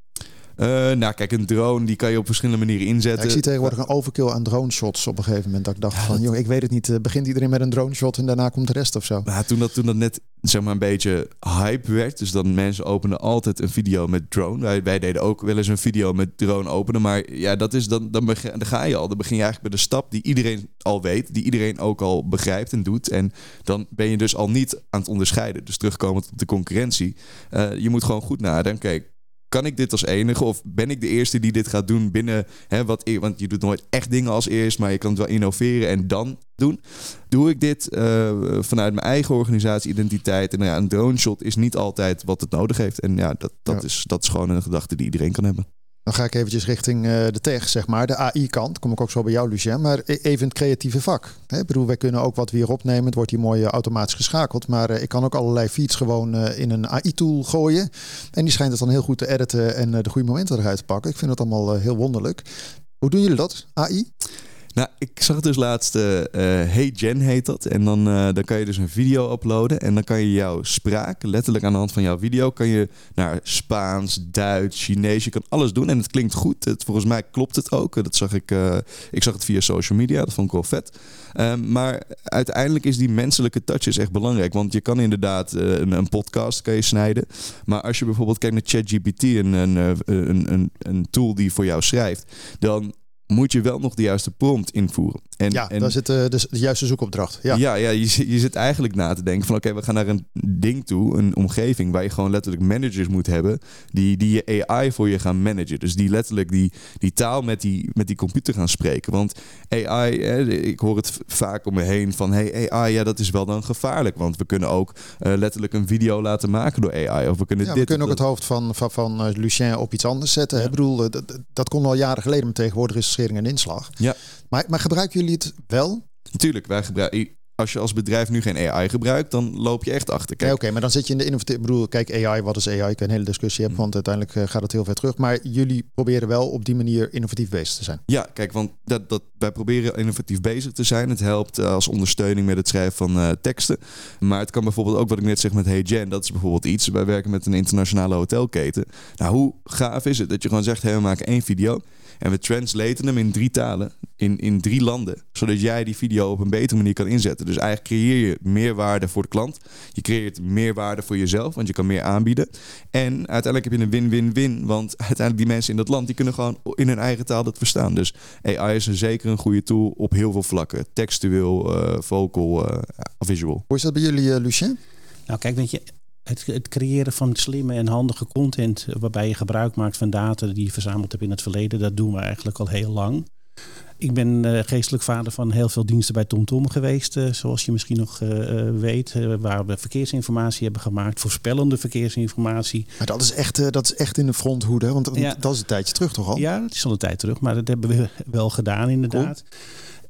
Uh, nou, kijk, een drone die kan je op verschillende manieren inzetten. ik zie tegenwoordig een overkill aan drone shots op een gegeven moment. Dat ik dacht van, joh, ik weet het niet. Uh, begint iedereen met een drone shot en daarna komt de rest of zo? Nou, toen, dat, toen dat net zeg maar een beetje hype werd. Dus dan mensen openen altijd een video met drone. Wij, wij deden ook wel eens een video met drone openen. Maar ja, dat is dan, dan, begin, dan ga je al. Dan begin je eigenlijk bij de stap die iedereen al weet. Die iedereen ook al begrijpt en doet. En dan ben je dus al niet aan het onderscheiden. Dus terugkomend op de concurrentie. Uh, je moet gewoon goed nadenken. Kijk, kan ik dit als enige? Of ben ik de eerste die dit gaat doen binnen hè, wat Want je doet nooit echt dingen als eerst, maar je kan het wel innoveren en dan doen. Doe ik dit uh, vanuit mijn eigen organisatie-identiteit? En nou ja, een drone shot is niet altijd wat het nodig heeft. En ja, dat, dat, Is, dat is gewoon een gedachte die iedereen kan hebben. Dan ga ik eventjes richting uh, de tech, zeg maar, de AI-kant. Kom ik ook zo bij jou, Lucien. Maar e-, even het creatieve vak. Ik bedoel, wij kunnen ook wat weer opnemen. Het wordt hier mooi uh, automatisch geschakeld. Maar uh, ik kan ook allerlei feeds gewoon in een AI-tool gooien. En die schijnt het dan heel goed te editen en de goede momenten eruit te pakken. Ik vind het allemaal heel wonderlijk. Hoe doen jullie dat? AI? Nou, ik zag dus laatst, uh, Hey Jen heet dat. En dan, uh, dan kan je dus een video uploaden. En dan kan je jouw spraak, letterlijk aan de hand van jouw video, kan je naar Spaans, Duits, Chinees, je kan alles doen. En het klinkt goed. Het, volgens mij klopt het ook. Dat zag ik, ik zag het via social media. Dat vond ik wel vet. Um, maar uiteindelijk is die menselijke touch echt belangrijk. Want je kan inderdaad een, een, podcast kan je snijden. Maar als je bijvoorbeeld kijkt naar ChatGPT, een, een, een, een tool die voor jou schrijft, dan moet je wel nog de juiste prompt invoeren. En, ja, en, daar zit uh, de, juiste zoekopdracht. Ja, ja, ja je, je zit eigenlijk na te denken van... oké, we gaan naar een ding toe, een omgeving... waar je gewoon letterlijk managers moet hebben... die, die je AI voor je gaan managen. Dus die letterlijk die, die taal met die, met die computer gaan spreken. Want AI, ik hoor het vaak om me heen van... hey, AI, ja, dat is wel dan gevaarlijk. Want we kunnen ook uh, letterlijk een video laten maken door AI. Of we kunnen, ja, dit, we kunnen ook het hoofd van, van, van uh, Lucien op iets anders zetten. Ja. Ik bedoel, dat, dat kon al jaren geleden... maar tegenwoordig is schering en inslag. Ja. Maar, maar gebruiken jullie het wel? Natuurlijk, wij gebruiken. Als je als bedrijf nu geen AI gebruikt, dan loop je echt achter. Kijk. Oké, maar dan zit je in de innovatieve. Ik bedoel, kijk, AI, wat is AI? Ik een hele discussie heb, mm. want uiteindelijk uh, gaat het heel ver terug. Maar jullie proberen wel op die manier innovatief bezig te zijn. Ja, kijk, want dat, dat, wij proberen innovatief bezig te zijn. Het helpt uh, als ondersteuning met het schrijven van uh, teksten. Maar het kan bijvoorbeeld ook, wat ik net zeg met Hey Jen, dat is bijvoorbeeld iets. Wij werken met een internationale hotelketen. Nou, hoe gaaf is het dat je gewoon zegt: hey, we maken één video. En we translaten hem in drie talen, in, in drie landen. Zodat jij die video op een betere manier kan inzetten. Dus eigenlijk creëer je meer waarde voor de klant. Je creëert meer waarde voor jezelf, want je kan meer aanbieden. En uiteindelijk heb je een win-win-win. Want uiteindelijk die mensen in dat land, die kunnen gewoon in hun eigen taal dat verstaan. Dus AI is een zeker een goede tool op heel veel vlakken. Textueel, uh, vocal, uh, visual. Hoe is dat bij jullie, uh, Lucien? Nou, kijk, weet je, het, het, creëren van slimme en handige content waarbij je gebruik maakt van data die je verzameld hebt in het verleden, dat doen we eigenlijk al heel lang. Ik ben uh, geestelijk vader van heel veel diensten bij TomTom geweest, uh, zoals je misschien nog uh, weet, waar we verkeersinformatie hebben gemaakt, voorspellende verkeersinformatie. Maar dat is echt, dat is echt in de fronthoede, want ja. dat is een tijdje terug toch al? Ja, dat is al een tijd terug, maar dat hebben we wel gedaan inderdaad. Cool.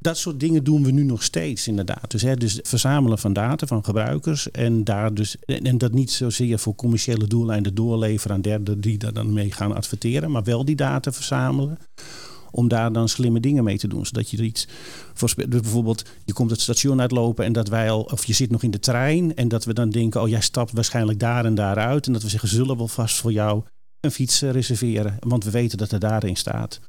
Dat soort dingen doen we nu nog steeds, inderdaad. Dus, hè, dus verzamelen van data van gebruikers. En, daar dus, en dat niet zozeer voor commerciële doeleinden doorleveren aan derden die daar dan mee gaan adverteren. Maar wel die data verzamelen. Om daar dan slimme dingen mee te doen. Zodat je er iets voor dus bijvoorbeeld, je komt het station uitlopen en dat wij al, of je zit nog in de trein. En dat we dan denken, oh jij stapt waarschijnlijk daar en daar uit. En dat we zeggen, zullen we vast voor jou een fiets reserveren. Want we weten dat er daarin staat.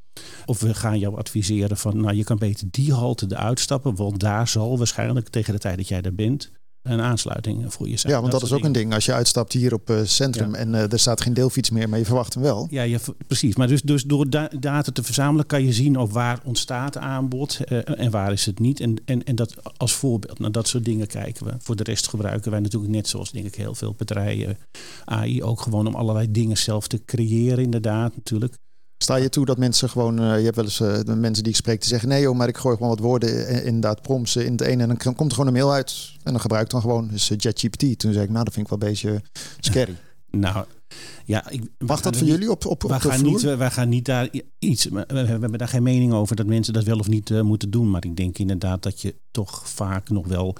Of we gaan jou adviseren van, nou je kan beter die halte eruit stappen, want daar zal waarschijnlijk tegen de tijd dat jij er bent een aansluiting voor je zijn. Ja, want dat, is ook een ding. Als je uitstapt hier op uh, centrum en uh, er staat geen deelfiets meer, maar je verwacht hem wel. Ja, precies. Maar dus, dus door da data te verzamelen kan je zien of waar ontstaat aanbod uh, en waar is het niet. En, en, en dat als voorbeeld, naar dat soort dingen kijken we. Voor de rest gebruiken wij natuurlijk net zoals denk ik heel veel bedrijven AI ook gewoon om allerlei dingen zelf te creëren inderdaad natuurlijk. Sta je toe dat mensen gewoon, uh, je hebt wel eens uh, de mensen die ik spreek, die zeggen nee joh, maar ik gooi gewoon wat woorden in, inderdaad prompts in het ene en dan komt er gewoon een mail uit en dan gebruik ik dan gewoon dus ChatGPT. Toen zei ik, nou dat vind ik wel een beetje scary. [LAUGHS] nou, ja, ik, Wacht dat voor jullie op, op, op wij gaan Niet, wij gaan niet daar iets. We, we hebben daar geen mening over dat mensen dat wel of niet uh, moeten doen. Maar ik denk inderdaad dat je toch vaak nog wel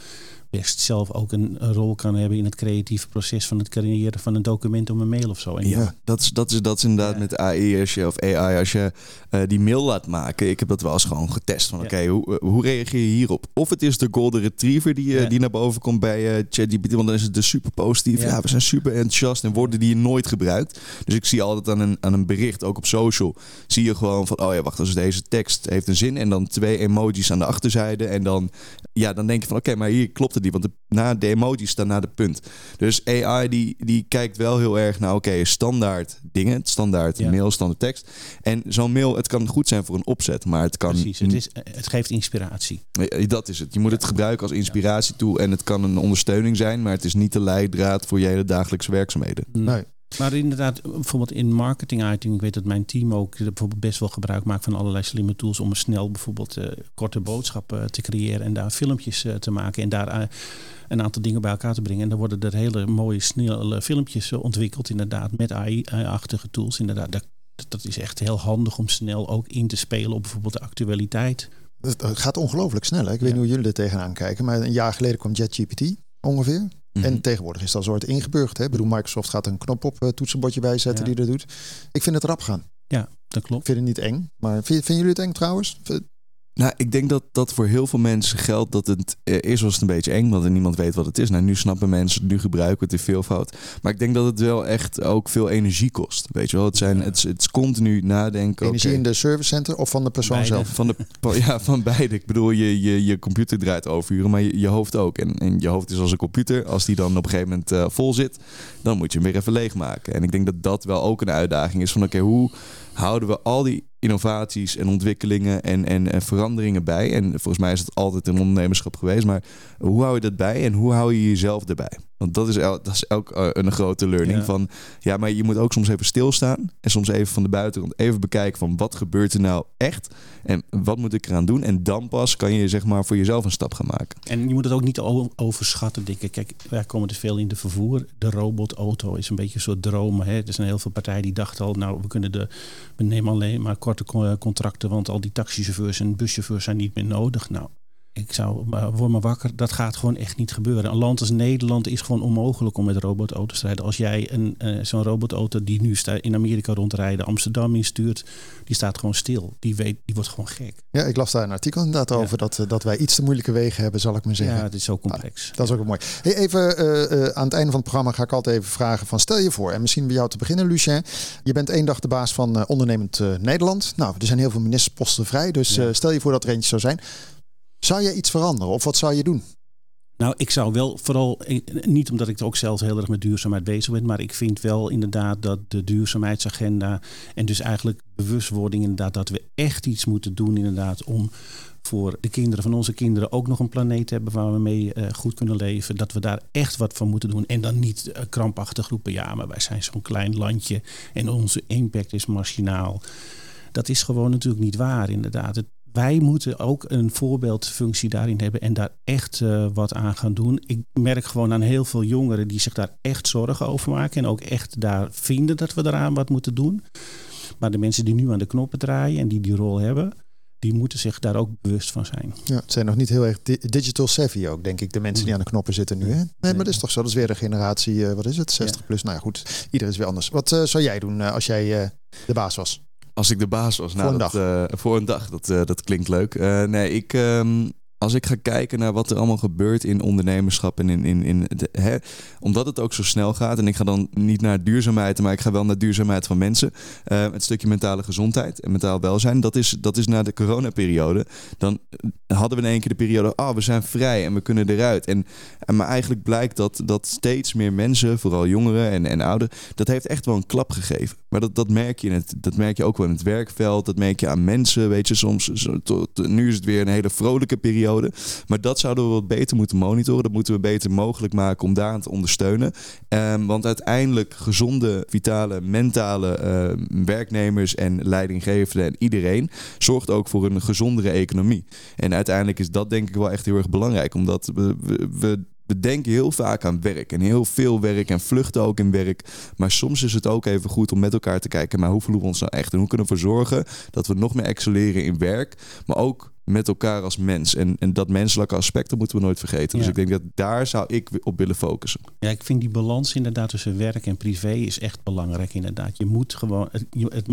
best zelf ook een, rol kan hebben in het creatieve proces van het creëren van een document om een mail of zo. En ja, dat is, dat is, dat is inderdaad ja. met AI als je, of AI als je uh, die mail laat maken. Ik heb dat wel eens gewoon getest van oké, okay, hoe, uh, hoe reageer je hierop? Of het is de golden retriever die, uh, ja. die naar boven komt bij ChatGPT, want dan is het dus super positief. Ja. we zijn super enthousiast en woorden die je nooit gebruikt. Dus ik zie altijd aan een, aan een bericht, ook op social, zie je gewoon van oh ja, wacht, als deze tekst heeft een zin en dan twee emojis aan de achterzijde en dan ja, dan denk je van oké, okay, maar hier klopt niet. Want de, na de emojis staan naar de punt. Dus AI die, die kijkt wel heel erg naar oké, okay, standaard dingen. Standaard ja. mail, standaard tekst. En zo'n mail, het kan goed zijn voor een opzet. Maar het kan... Precies, het, is, het geeft inspiratie. Dat is het. Je moet het gebruiken als inspiratie toe. En het kan een ondersteuning zijn. Maar het is niet de leidraad voor je hele dagelijkse werkzaamheden. Nee. Maar inderdaad, bijvoorbeeld in marketing uiting, ik weet dat mijn team ook bijvoorbeeld best wel gebruik maakt van allerlei slimme tools om snel bijvoorbeeld uh, korte boodschappen te creëren en daar filmpjes uh, te maken en daar uh, een aantal dingen bij elkaar te brengen. En dan worden er hele mooie, snelle filmpjes ontwikkeld, inderdaad, met AI-achtige tools. Inderdaad, dat, dat is echt heel handig om snel ook in te spelen op bijvoorbeeld de actualiteit. Het gaat ongelooflijk snel. Hè? Ik weet niet hoe jullie er tegenaan kijken, maar een jaar geleden kwam ChatGPT ongeveer. En mhm. tegenwoordig is dat soort ingeburgd. Hè? Ik bedoel, Microsoft gaat een knop op uh, toetsenbordje bijzetten ja. die dat doet. Ik vind het rap gaan. Ja, dat klopt. Ik vind het niet eng, maar vinden jullie het eng trouwens? Nou, ik denk dat dat voor heel veel mensen geldt dat het... Eh, eerst was het een beetje eng, want niemand weet wat het is. Nou, nu snappen mensen, nu gebruiken we het veel fout. Maar ik denk dat het wel echt ook veel energie kost. Weet je wel, het, zijn, het, het is continu nadenken. Energie in de servicecenter of van de persoon zelf? Van de, [LAUGHS] ja, van beide. Ik bedoel, je, je, je computer draait overuren, maar je, je hoofd ook. En, en je hoofd is als een computer. Als die dan op een gegeven moment uh, vol zit, dan moet je hem weer even leegmaken. En ik denk dat dat wel ook een uitdaging is van oké, hoe houden we al die innovaties en ontwikkelingen en, en, en, veranderingen bij. En volgens mij is het altijd een ondernemerschap geweest. Maar hoe hou je dat bij en hoe hou je jezelf erbij? Want dat is, el, dat is ook uh, een grote learning. Van ja, maar je moet ook soms even stilstaan. En soms even van de buitenkant even bekijken van wat gebeurt er nou echt. En wat moet ik eraan doen? En dan pas kan je zeg maar voor jezelf een stap gaan maken. En je moet het ook niet overschatten, dikke. Kijk, wij komen dus veel in de vervoer. De robotauto is een beetje een soort droom. Hè? Er zijn heel veel partijen die dachten al, nou, we kunnen de. We nemen alleen maar korte contracten, want al die taxichauffeurs en buschauffeurs zijn niet meer nodig. Nou, ik zou, word me wakker, dat gaat gewoon echt niet gebeuren. Een land als Nederland is gewoon onmogelijk om met robotauto's te rijden. Als jij een, uh, zo'n robotauto die nu in Amerika rondrijden, Amsterdam instuurt, die staat gewoon stil. Die, weet, die wordt gewoon gek. Ja, ik las daar een artikel inderdaad over dat, eh, dat wij iets te moeilijke wegen hebben, zal ik maar zeggen. Ja, het is zo complex. dat is ook mooi. Hey, even uh, aan het einde van het programma ga ik altijd even vragen van stel je voor, en misschien bij jou te beginnen, Lucien. Je bent één dag de baas van Ondernemend Nederland. Nou, er zijn heel veel ministersposten vrij, dus stel je voor dat er eentje zou zijn. Zou je iets veranderen of wat zou je doen? Nou, ik zou wel vooral, niet omdat ik ook zelf heel erg met duurzaamheid bezig ben, maar ik vind wel inderdaad dat de duurzaamheidsagenda en dus eigenlijk bewustwording inderdaad dat we echt iets moeten doen inderdaad om voor de kinderen van onze kinderen ook nog een planeet te hebben waar we mee uh, goed kunnen leven. Dat we daar echt wat van moeten doen. En dan niet uh, krampachtig roepen, ja, maar wij zijn zo'n klein landje en onze impact is marginaal. Dat is gewoon natuurlijk niet waar, inderdaad. Wij moeten ook een voorbeeldfunctie daarin hebben en daar echt uh, wat aan gaan doen. Ik merk gewoon aan heel veel jongeren die zich daar echt zorgen over maken en ook echt daar vinden dat we eraan wat moeten doen. Maar de mensen die nu aan de knoppen draaien en die die rol hebben, die moeten zich daar ook bewust van zijn. Ja, het zijn nog niet heel erg digital savvy ook, denk ik, de mensen die aan de knoppen zitten nu. Hè? Nee, maar dat is toch zo. Dat is weer een generatie, uh, wat is het, 60 plus? Nou ja, goed, iedereen is weer anders. Wat uh, zou jij doen als jij de baas was? Als ik de baas was. Nou, voor een dat, dag. voor een dag, dat, uh, dat klinkt leuk. Uh, nee, ik, um, als ik ga kijken naar wat er allemaal gebeurt in ondernemerschap en in, in, in hè, omdat het ook zo snel gaat, en ik ga dan niet naar duurzaamheid, maar ik ga wel naar duurzaamheid van mensen. Uh, het stukje mentale gezondheid en mentaal welzijn, dat is, dat is na de coronaperiode. Dan hadden we in één keer de periode, ah, oh, we zijn vrij en we kunnen eruit. En, en maar eigenlijk blijkt dat, dat steeds meer mensen, vooral jongeren en, en ouderen, dat heeft echt wel een klap gegeven. Maar dat, dat merk je in het, dat merk je ook wel in het werkveld, dat merk je aan mensen, weet je, soms, tot, nu is het weer een hele vrolijke periode maar dat zouden we wat beter moeten monitoren. Dat moeten we beter mogelijk maken om daaraan te ondersteunen. Um, want uiteindelijk gezonde, vitale, mentale uh, werknemers en leidinggevenden en iedereen zorgt ook voor een gezondere economie. En uiteindelijk is dat denk ik wel echt heel erg belangrijk. Omdat we we denken heel vaak aan werk en heel veel werk en vluchten ook in werk. Maar soms is het ook even goed om met elkaar te kijken, maar hoe voelen we ons nou echt? En hoe kunnen we ervoor zorgen dat we nog meer excelleren in werk, maar ook met elkaar als mens. En, en dat menselijke aspect dat moeten we nooit vergeten. Dus ik denk dat daar zou ik op willen focussen. Ja, ik vind die balans inderdaad tussen werk en privé is echt belangrijk inderdaad. Je moet gewoon, het,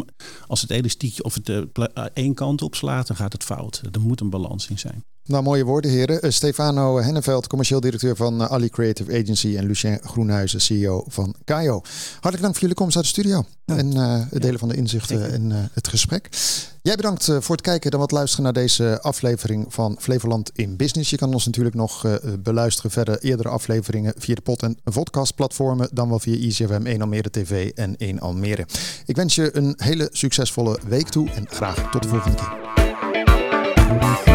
als het elastiekje of het uh, één kant op slaat, dan gaat het fout. Er moet een balans in zijn. Nou, mooie woorden, heren. Uh, Stefano Henneveld, commercieel directeur van uh, Ali Creative Agency. En Lucien Groenhuizen, CEO van Kayo. Hartelijk dank voor jullie komst uit de studio. En uh, het delen van de inzichten en het gesprek. Jij bedankt voor het kijken en wat luisteren naar deze aflevering van Flevoland in Business. Je kan ons natuurlijk nog beluisteren verder eerdere afleveringen via de pod- en podcastplatformen. Dan wel via ICFM 1 Almere TV en 1 Almere. Ik wens je een hele succesvolle week toe en graag tot de volgende keer.